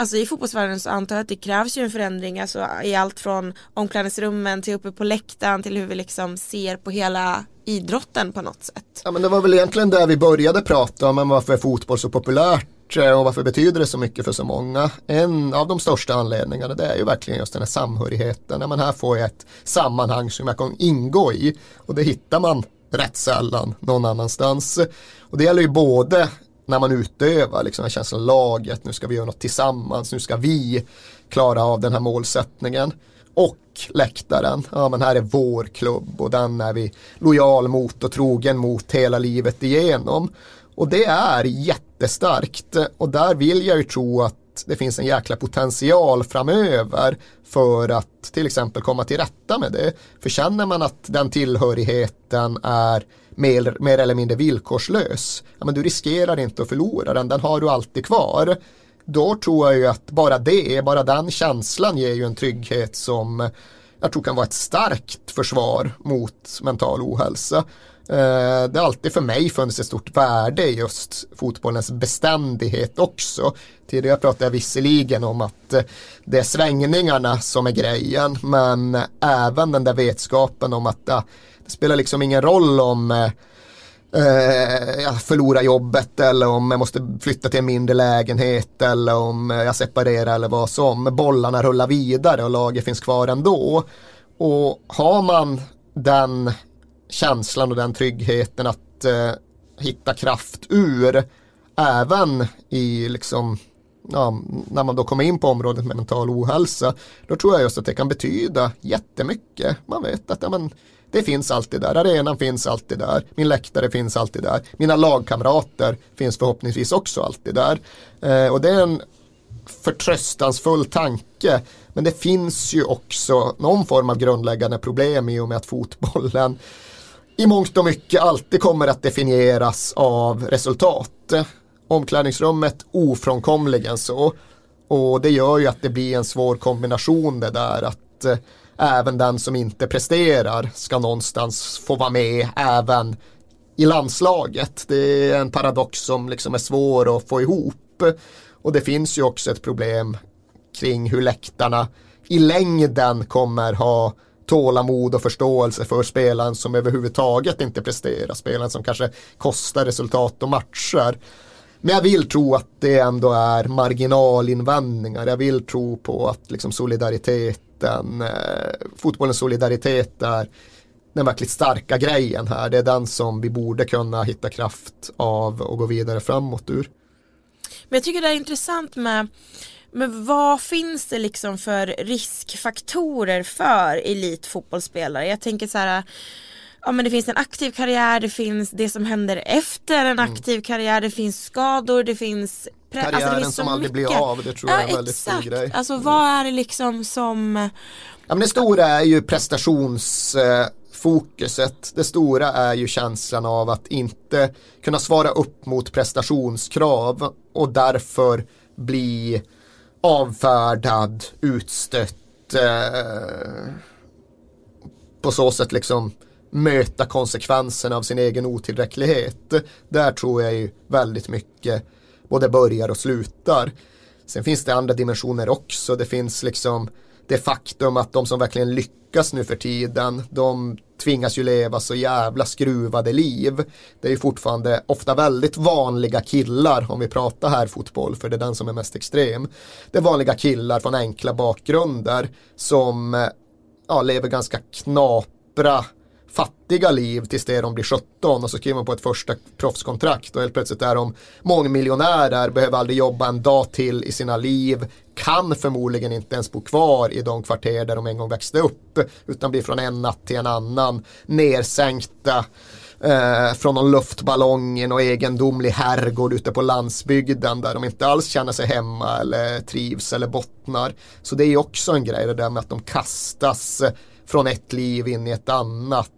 Alltså i fotbollsvärlden så antar jag att det krävs ju en förändring alltså i allt från omklädningsrummen till uppe på läktaren till hur vi liksom ser på hela idrotten på något sätt. Ja men det var väl egentligen där vi började prata om varför är fotboll så populärt eh, och varför betyder det så mycket för så många. En av de största anledningarna det är ju verkligen just den här samhörigheten. men här får jag ett sammanhang som jag kan ingå i och det hittar man rätt sällan någon annanstans. Och det gäller ju både när man utövar liksom en känsla av laget, nu ska vi göra något tillsammans, nu ska vi klara av den här målsättningen. Och läktaren, ja men här är vår klubb och den är vi lojal mot och trogen mot hela livet igenom. Och det är jättestarkt och där vill jag ju tro att det finns en jäkla potential framöver för att till exempel komma till rätta med det. För känner man att den tillhörigheten är mer, mer eller mindre villkorslös, ja, men du riskerar inte att förlora den, den har du alltid kvar. Då tror jag ju att bara det, bara den känslan ger ju en trygghet som jag tror kan vara ett starkt försvar mot mental ohälsa. Eh, det har alltid för mig funnits ett stort värde i just fotbollens beständighet också. Tidigare pratade jag visserligen om att det är svängningarna som är grejen men även den där vetskapen om att spelar liksom ingen roll om eh, jag förlorar jobbet eller om jag måste flytta till en mindre lägenhet eller om jag separerar eller vad som. Bollarna rullar vidare och laget finns kvar ändå. Och har man den känslan och den tryggheten att eh, hitta kraft ur även i liksom ja, när man då kommer in på området med mental ohälsa då tror jag just att det kan betyda jättemycket. Man vet att ja, men, det finns alltid där, arenan finns alltid där, min läktare finns alltid där, mina lagkamrater finns förhoppningsvis också alltid där. Eh, och det är en förtröstansfull tanke. Men det finns ju också någon form av grundläggande problem i och med att fotbollen i mångt och mycket alltid kommer att definieras av resultat. Omklädningsrummet ofrånkomligen så. Och det gör ju att det blir en svår kombination det där att eh, även den som inte presterar ska någonstans få vara med även i landslaget. Det är en paradox som liksom är svår att få ihop. Och det finns ju också ett problem kring hur läktarna i längden kommer ha tålamod och förståelse för spelaren som överhuvudtaget inte presterar. Spelaren som kanske kostar resultat och matcher. Men jag vill tro att det ändå är marginalinvändningar. Jag vill tro på att liksom solidaritet den eh, fotbollens solidaritet är den verkligt starka grejen här. Det är den som vi borde kunna hitta kraft av och gå vidare framåt ur. Men jag tycker det är intressant med men vad finns det liksom för riskfaktorer för elitfotbollsspelare? Jag tänker så här ja men det finns en aktiv karriär, det finns det som händer efter en mm. aktiv karriär, det finns skador, det finns Karriären alltså det finns som aldrig mycket. blir av, det tror jag är en väldigt exakt. stor grej. Alltså vad är det liksom som Ja men det stora är ju prestationsfokuset. Det stora är ju känslan av att inte kunna svara upp mot prestationskrav och därför bli avfärdad, utstött eh, på så sätt liksom möta konsekvenserna av sin egen otillräcklighet. Där tror jag ju väldigt mycket både börjar och slutar. Sen finns det andra dimensioner också. Det finns liksom det faktum att de som verkligen lyckas nu för tiden, de tvingas ju leva så jävla skruvade liv. Det är ju fortfarande ofta väldigt vanliga killar, om vi pratar här fotboll, för det är den som är mest extrem. Det är vanliga killar från enkla bakgrunder som eh, ja, lever ganska knapra fattiga liv tills det är de blir 17 och så skriver man på ett första proffskontrakt och helt plötsligt är de mångmiljonärer, behöver aldrig jobba en dag till i sina liv, kan förmodligen inte ens bo kvar i de kvarter där de en gång växte upp utan blir från en natt till en annan nersänkta eh, från någon luftballong i någon egendomlig herrgård ute på landsbygden där de inte alls känner sig hemma eller trivs eller bottnar. Så det är ju också en grej det där med att de kastas från ett liv in i ett annat.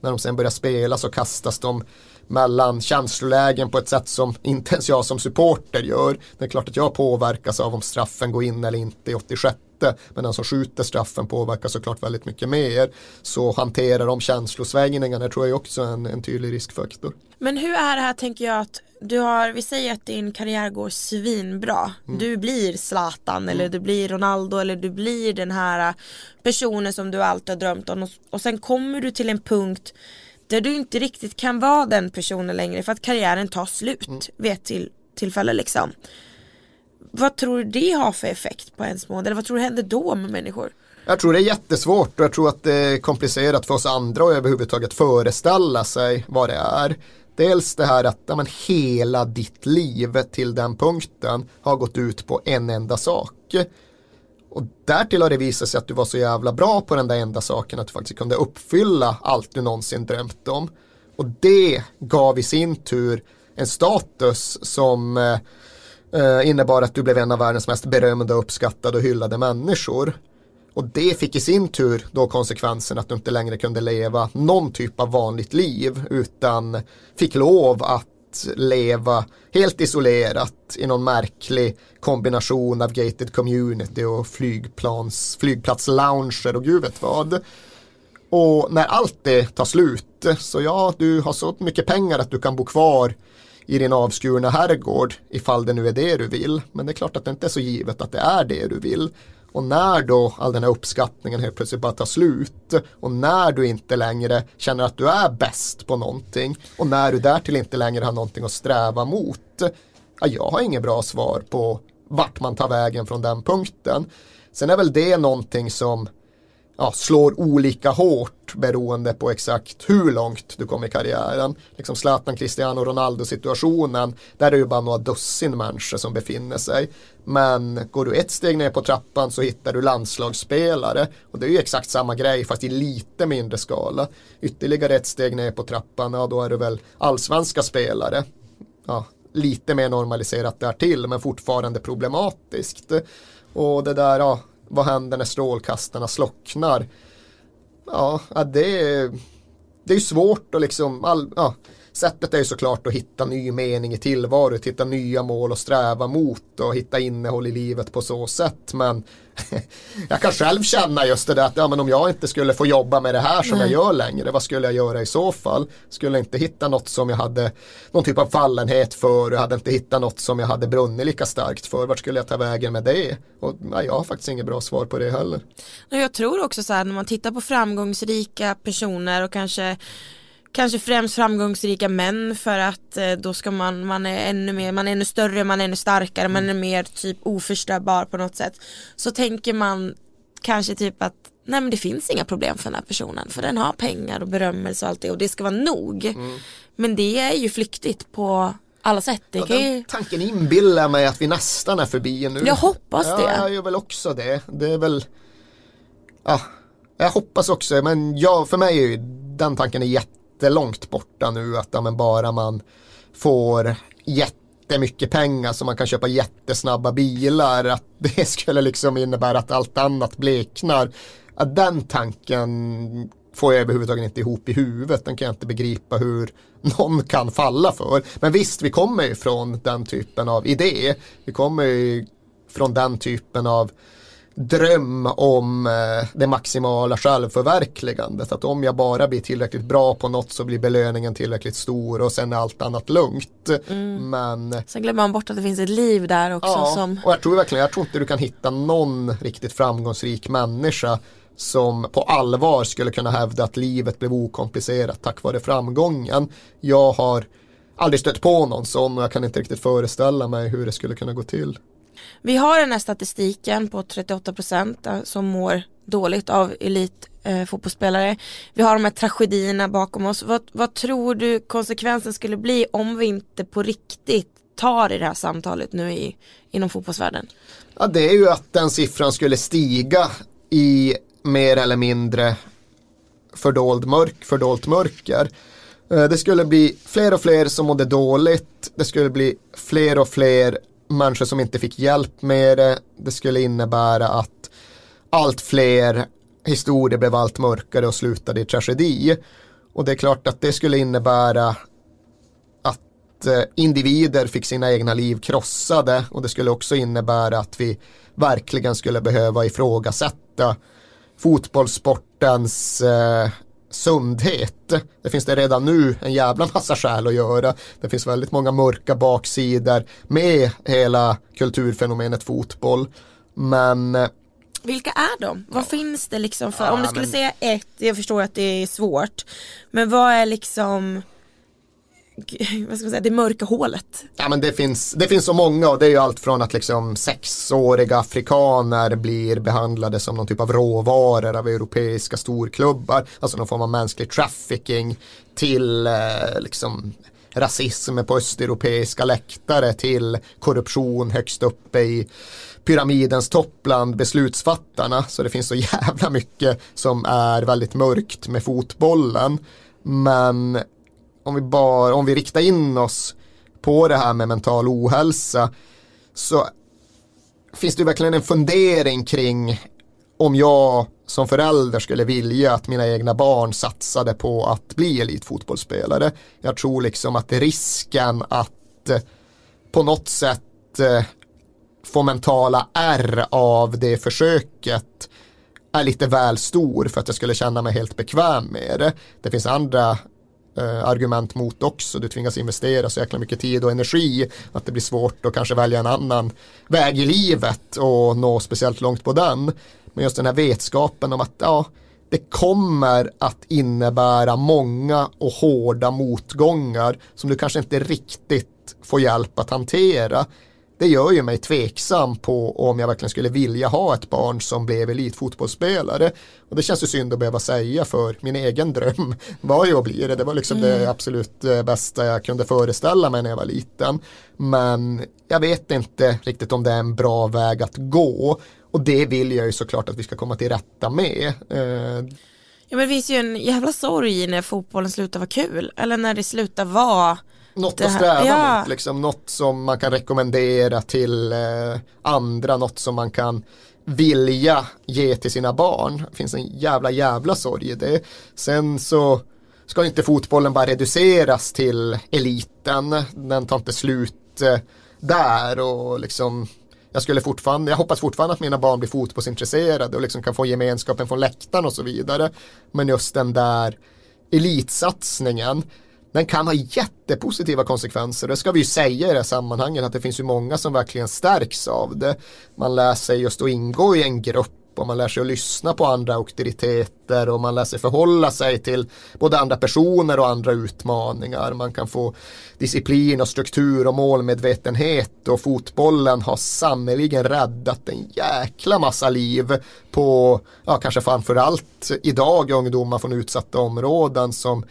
När de sen börjar spela så kastas de mellan känslolägen på ett sätt som inte ens jag som supporter gör. Det är klart att jag påverkas av om straffen går in eller inte i 86 men den som skjuter straffen påverkas såklart väldigt mycket mer. Så hanterar de känslosvängningarna tror jag också är en, en tydlig riskfaktor. Men hur är det här tänker jag att du har, vi säger att din karriär går svinbra. Mm. Du blir Zlatan mm. eller du blir Ronaldo eller du blir den här personen som du alltid har drömt om och, och sen kommer du till en punkt där du inte riktigt kan vara den personen längre för att karriären tar slut mm. vid ett till, tillfälle liksom. Vad tror du det har för effekt på ens mående eller vad tror du händer då med människor? Jag tror det är jättesvårt och jag tror att det är komplicerat för oss andra att överhuvudtaget föreställa sig vad det är. Dels det här att ja, men hela ditt liv till den punkten har gått ut på en enda sak. Och därtill har det visat sig att du var så jävla bra på den där enda saken att du faktiskt kunde uppfylla allt du någonsin drömt om. Och det gav i sin tur en status som eh, eh innebar att du blev en av världens mest berömda, uppskattade och hyllade människor. Och det fick i sin tur då konsekvensen att du inte längre kunde leva någon typ av vanligt liv utan fick lov att leva helt isolerat i någon märklig kombination av gated community och flygplans, flygplatslounger och gud vet vad. Och när allt det tar slut så ja, du har så mycket pengar att du kan bo kvar i din avskurna herrgård ifall det nu är det du vill. Men det är klart att det inte är så givet att det är det du vill. Och när då all den här uppskattningen helt plötsligt bara tar slut och när du inte längre känner att du är bäst på någonting och när du därtill inte längre har någonting att sträva mot. Ja, jag har inget bra svar på vart man tar vägen från den punkten. Sen är väl det någonting som ja, slår olika hårt beroende på exakt hur långt du kom i karriären. Liksom Zlatan, Cristiano Ronaldo situationen, där är det ju bara några dussin människor som befinner sig. Men går du ett steg ner på trappan så hittar du landslagsspelare och det är ju exakt samma grej fast i lite mindre skala. Ytterligare ett steg ner på trappan, ja då är det väl allsvenska spelare. Ja, lite mer normaliserat därtill men fortfarande problematiskt. Och det där, ja, vad händer när strålkastarna slocknar? Ja, det är, det är svårt och liksom, all, ja, sättet är ju såklart att hitta ny mening i tillvaron, hitta nya mål att sträva mot och hitta innehåll i livet på så sätt. Men <laughs> jag kan själv känna just det där att ja, men om jag inte skulle få jobba med det här som Nej. jag gör längre, vad skulle jag göra i så fall? Skulle jag inte hitta något som jag hade någon typ av fallenhet för, jag hade inte hittat något som jag hade brunnit lika starkt för, vart skulle jag ta vägen med det? Och nej, jag har faktiskt inget bra svar på det heller. Jag tror också så här när man tittar på framgångsrika personer och kanske kanske främst framgångsrika män för att eh, då ska man, man är ännu mer, man är ännu större, man är ännu starkare, man är mer typ oförstörbar på något sätt. Så tänker man kanske typ att nej men det finns inga problem för den här personen för den har pengar och berömmelse och allt det och det ska vara nog. Mm. Men det är ju flyktigt på alla sätt. Ja, ju... Tanken inbillar mig att vi nästan är förbi nu. Jag hoppas ja, det. Jag gör väl också det. Det är väl, ja, jag hoppas också, men ja, för mig är ju den tanken är jätte jättelångt borta nu att ja, men bara man får jättemycket pengar så man kan köpa jättesnabba bilar att <laughs> det skulle liksom innebära att allt annat bleknar. Att den tanken får jag överhuvudtaget inte ihop i huvudet. Den kan jag inte begripa hur någon kan falla för. Men visst, vi kommer ju från den typen av idé. Vi kommer ju från den typen av dröm om eh, det maximala självförverkligandet. Att om jag bara blir tillräckligt bra på något så blir belöningen tillräckligt stor och sen är allt annat lugnt. Mm. Men, sen glömmer man bort att det finns ett liv där också. Ja, som... och jag tror verkligen, jag tror inte du kan hitta någon riktigt framgångsrik människa som på allvar skulle kunna hävda att livet blev okomplicerat tack vare framgången. Jag har aldrig stött på någon sån och jag kan inte riktigt föreställa mig hur det skulle kunna gå till. Vi har den här statistiken på 38% eh, som mår dåligt av elitfotbollsspelare eh. Vi har de här tragedierna bakom oss. Vad, vad tror du konsekvensen skulle bli om vi inte på riktigt tar i det här samtalet nu i, inom fotbollsvärlden? Ja, det är ju att den siffran skulle stiga i mer eller mindre fördold mörk, fördolt mörker. Eh, det skulle bli fler och fler som mådde dåligt. Det skulle bli fler och fler människor som inte fick hjälp med det. Det skulle innebära att allt fler historier blev allt mörkare och slutade i tragedi. Och det är klart att det skulle innebära att eh, individer fick sina egna liv krossade och det skulle också innebära att vi verkligen skulle behöva ifrågasätta fotbollssportens eh, sundhet. Det finns det redan nu en jävla massa skäl att göra. Det finns väldigt många mörka baksidor med hela kulturfenomenet fotboll. Men vilka är de? Vad finns det liksom för, ja, om du skulle men... säga ett, jag förstår att det är svårt, men vad är liksom <laughs> vad ska man säga, det mörka hålet. Ja men det finns, det finns så många och det är ju allt från att liksom sexåriga afrikaner blir behandlade som någon typ av råvaror av europeiska storklubbar, alltså någon form av mänsklig trafficking till eh, liksom rasism på östeuropeiska läktare till korruption högst uppe i pyramidens topp bland beslutsfattarna. Så det finns så jävla mycket som är väldigt mörkt med fotbollen. Men om vi, bara, om vi riktar in oss på det här med mental ohälsa så finns det verkligen en fundering kring om jag som förälder skulle vilja att mina egna barn satsade på att bli elitfotbollsspelare. Jag tror liksom att risken att eh, på något sätt eh, få mentala R av det försöket är lite väl stor för att jag skulle känna mig helt bekväm med det. Det finns andra Eh, argument mot också. Du tvingas investera så jäkla mycket tid och energi att det blir svårt att kanske välja en annan väg i livet och nå speciellt långt på den. Men just den här vetskapen om att ja, det kommer att innebära många och hårda motgångar som du kanske inte riktigt får hjälp att hantera det gör ju mig tveksam på om jag verkligen skulle vilja ha ett barn som blev elitfotbollsspelare. Och det känns ju synd att behöva säga för min egen dröm <laughs> var ju att bli det. Det var liksom mm. det absolut eh, bästa jag kunde föreställa mig när jag var liten. Men jag vet inte riktigt om det är en bra väg att gå. Och det vill jag ju såklart att vi ska komma till rätta med. Eh, ja men det finns ju en jävla sorg när fotbollen slutar vara kul. Eller när det slutar vara något att sträva ja. mot, liksom, något som man kan rekommendera till eh, andra, något som man kan vilja ge till sina barn. Det finns en jävla jävla sorg i det. Sen så ska inte fotbollen bara reduceras till eliten. Den tar inte slut eh, där och liksom jag skulle fortfarande, jag hoppas fortfarande att mina barn blir fotbollsintresserade och liksom kan få gemenskapen från läktaren och så vidare. Men just den där elitsatsningen den kan ha jättepositiva konsekvenser. Det ska vi ju säga i det här sammanhanget att det finns ju många som verkligen stärks av det. Man lär sig just att ingå i en grupp och man lär sig att lyssna på andra auktoriteter och man lär sig förhålla sig till både andra personer och andra utmaningar. Man kan få disciplin och struktur och målmedvetenhet och fotbollen har sannerligen räddat en jäkla massa liv på, ja kanske framförallt idag ungdomar från utsatta områden som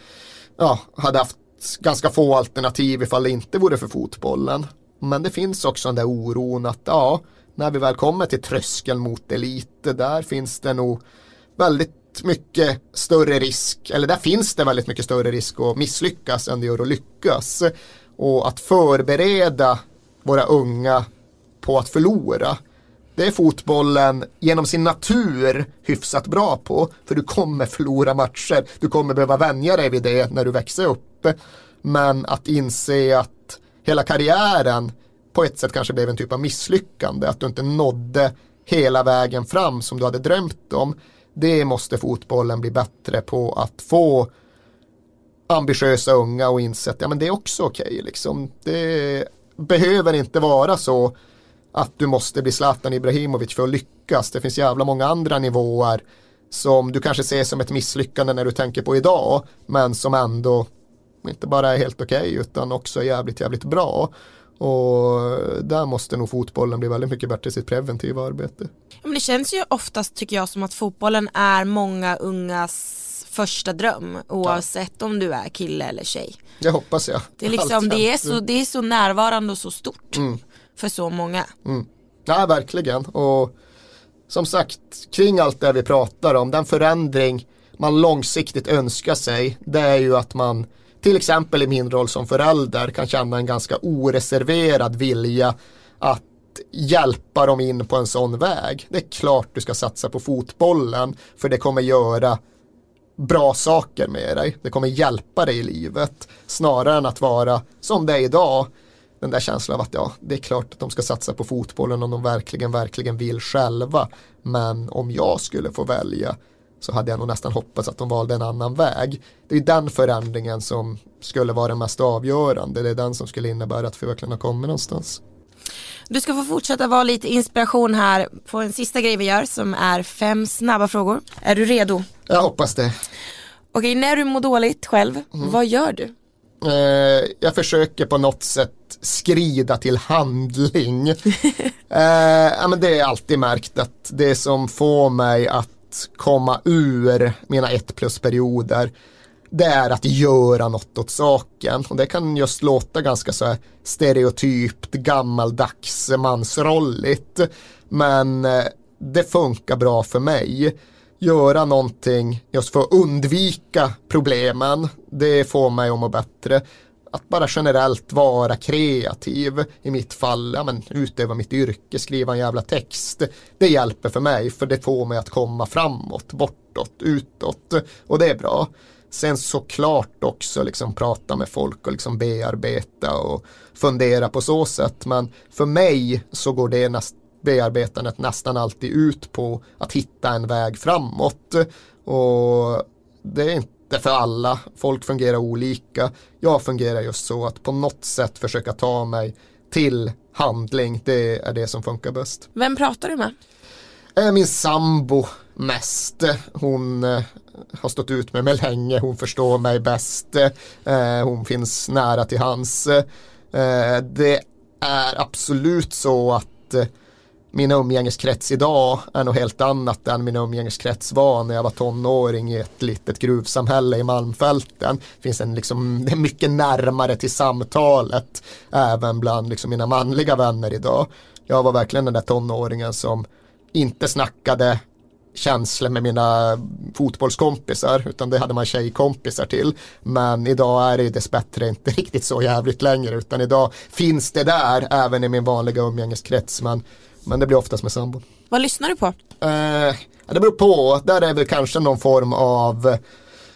ja, hade haft ganska få alternativ ifall det inte vore för fotbollen. Men det finns också den där oron att ja, när vi väl kommer till tröskeln mot elit, där finns det nog väldigt mycket större risk, eller där finns det väldigt mycket större risk att misslyckas än det gör att lyckas. Och att förbereda våra unga på att förlora, det är fotbollen genom sin natur hyfsat bra på. För du kommer förlora matcher. Du kommer behöva vänja dig vid det när du växer upp. Men att inse att hela karriären på ett sätt kanske blev en typ av misslyckande. Att du inte nådde hela vägen fram som du hade drömt om. Det måste fotbollen bli bättre på att få ambitiösa unga och inse att ja, men det är också okej. Okay, liksom. Det behöver inte vara så att du måste bli Zlatan Ibrahimovic för att lyckas. Det finns jävla många andra nivåer som du kanske ser som ett misslyckande när du tänker på idag, men som ändå inte bara är helt okej okay, utan också är jävligt, jävligt bra. Och där måste nog fotbollen bli väldigt mycket bättre i sitt preventiva arbete. Men det känns ju oftast tycker jag som att fotbollen är många ungas första dröm oavsett ja. om du är kille eller tjej. Det hoppas jag. Det är, liksom, det är, så, det är så närvarande och så stort mm för så många. Mm. Ja, verkligen. Och som sagt, kring allt det vi pratar om, den förändring man långsiktigt önskar sig, det är ju att man till exempel i min roll som förälder kan känna en ganska oreserverad vilja att hjälpa dem in på en sån väg. Det är klart du ska satsa på fotbollen för det kommer göra bra saker med dig. Det kommer hjälpa dig i livet snarare än att vara som det är idag. Den där känslan av att ja, det är klart att de ska satsa på fotbollen om de verkligen, verkligen vill själva. Men om jag skulle få välja så hade jag nog nästan hoppats att de valde en annan väg. Det är den förändringen som skulle vara den mest avgörande. Det är den som skulle innebära att vi verkligen har kommit någonstans. Du ska få fortsätta vara lite inspiration här på en sista grej vi gör som är fem snabba frågor. Är du redo? Jag hoppas det. Okej, när du mår dåligt själv, mm. vad gör du? Eh, jag försöker på något sätt skrida till handling. <laughs> eh, ja, men det är alltid märkt att det som får mig att komma ur mina ett plus perioder det är att göra något åt saken. Och det kan just låta ganska så stereotypt, gammaldags, mansrolligt. Men eh, det funkar bra för mig. Göra någonting just för att undvika problemen, det får mig att må bättre. Att bara generellt vara kreativ, i mitt fall, ja, men, utöva mitt yrke, skriva en jävla text. Det hjälper för mig, för det får mig att komma framåt, bortåt, utåt. Och det är bra. Sen såklart också liksom prata med folk och liksom bearbeta och fundera på så sätt. Men för mig så går det näst, bearbetandet nästan alltid ut på att hitta en väg framåt. Och det är inte för alla. Folk fungerar olika. Jag fungerar just så att på något sätt försöka ta mig till handling. Det är det som funkar bäst. Vem pratar du med? Eh, min sambo mest. Hon eh, har stått ut med mig länge, hon förstår mig bäst, eh, hon finns nära till hans. Det är absolut så att min umgängeskrets idag är något helt annat än min umgängeskrets var när jag var tonåring i ett litet gruvsamhälle i Malmfälten. Det finns en liksom, det är mycket närmare till samtalet även bland liksom mina manliga vänner idag. Jag var verkligen den där tonåringen som inte snackade känslor med mina fotbollskompisar utan det hade man tjejkompisar till. Men idag är det dessbättre inte <laughs> riktigt så jävligt längre utan idag finns det där även i min vanliga umgängeskrets men, men det blir oftast med sambon. Vad lyssnar du på? Eh, det beror på, där är väl kanske någon form av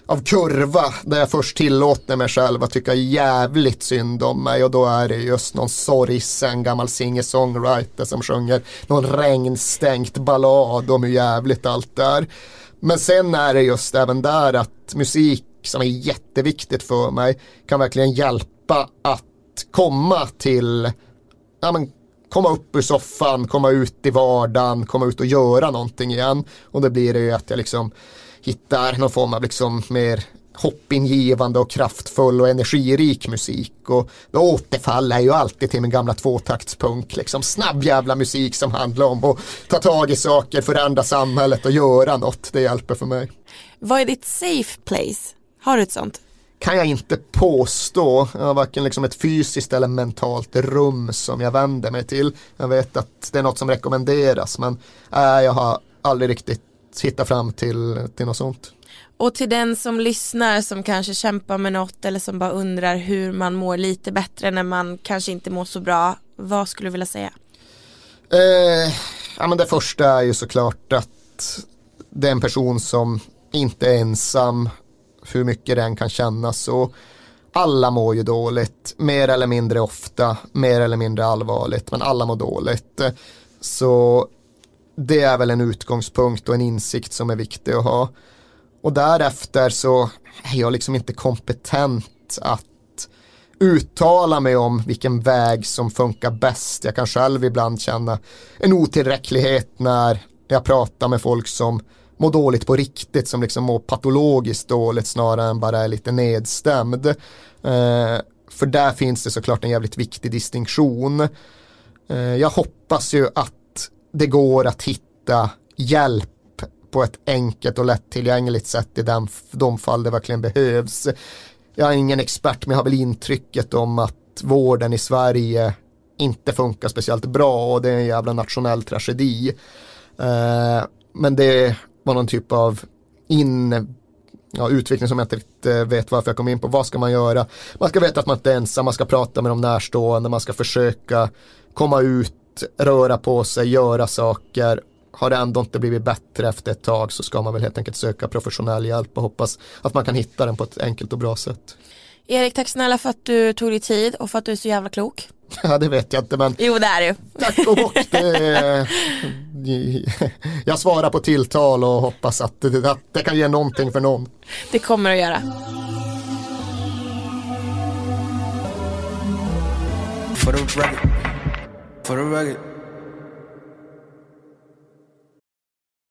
av kurva där jag först tillåter mig själv att tycka jävligt synd om mig och då är det just någon sorgsen gammal singer-songwriter som sjunger någon regnstänkt ballad om hur jävligt allt är. Men sen är det just även där att musik som är jätteviktigt för mig kan verkligen hjälpa att komma till ja, men, komma upp ur soffan, komma ut i vardagen, komma ut och göra någonting igen. Och då blir det ju att jag liksom hittar någon form av liksom mer hoppingivande och kraftfull och energirik musik och då återfaller jag ju alltid till min gamla tvåtaktspunk liksom snabb jävla musik som handlar om att ta tag i saker, förändra samhället och göra något, det hjälper för mig. Vad är ditt safe place? Har du ett sånt? Kan jag inte påstå. Jag har varken liksom ett fysiskt eller mentalt rum som jag vänder mig till. Jag vet att det är något som rekommenderas men äh, jag har aldrig riktigt hitta fram till, till något sånt. Och till den som lyssnar som kanske kämpar med något eller som bara undrar hur man mår lite bättre när man kanske inte mår så bra. Vad skulle du vilja säga? Eh, ja, men det första är ju såklart att det är en person som inte är ensam hur mycket den kan kännas så. Alla mår ju dåligt, mer eller mindre ofta, mer eller mindre allvarligt, men alla mår dåligt. Så det är väl en utgångspunkt och en insikt som är viktig att ha. Och därefter så är jag liksom inte kompetent att uttala mig om vilken väg som funkar bäst. Jag kan själv ibland känna en otillräcklighet när jag pratar med folk som må dåligt på riktigt, som liksom mår patologiskt dåligt snarare än bara är lite nedstämd. Eh, för där finns det såklart en jävligt viktig distinktion. Eh, jag hoppas ju att det går att hitta hjälp på ett enkelt och lättillgängligt sätt i den, de fall det verkligen behövs. Jag är ingen expert men jag har väl intrycket om att vården i Sverige inte funkar speciellt bra och det är en jävla nationell tragedi. Eh, men det var någon typ av in ja, utveckling som jag inte riktigt eh, vet varför jag kom in på. Vad ska man göra? Man ska veta att man inte är ensam, man ska prata med de närstående, man ska försöka komma ut, röra på sig, göra saker. Har det ändå inte blivit bättre efter ett tag så ska man väl helt enkelt söka professionell hjälp och hoppas att man kan hitta den på ett enkelt och bra sätt. Erik, tack snälla för att du tog dig tid och för att du är så jävla klok. <laughs> Ja, det vet jag inte men Jo, det är du. tack och bock. Det, jag svarar på tilltal och hoppas att det, att det kan ge någonting för någon. Det kommer att göra. For the record, for the record.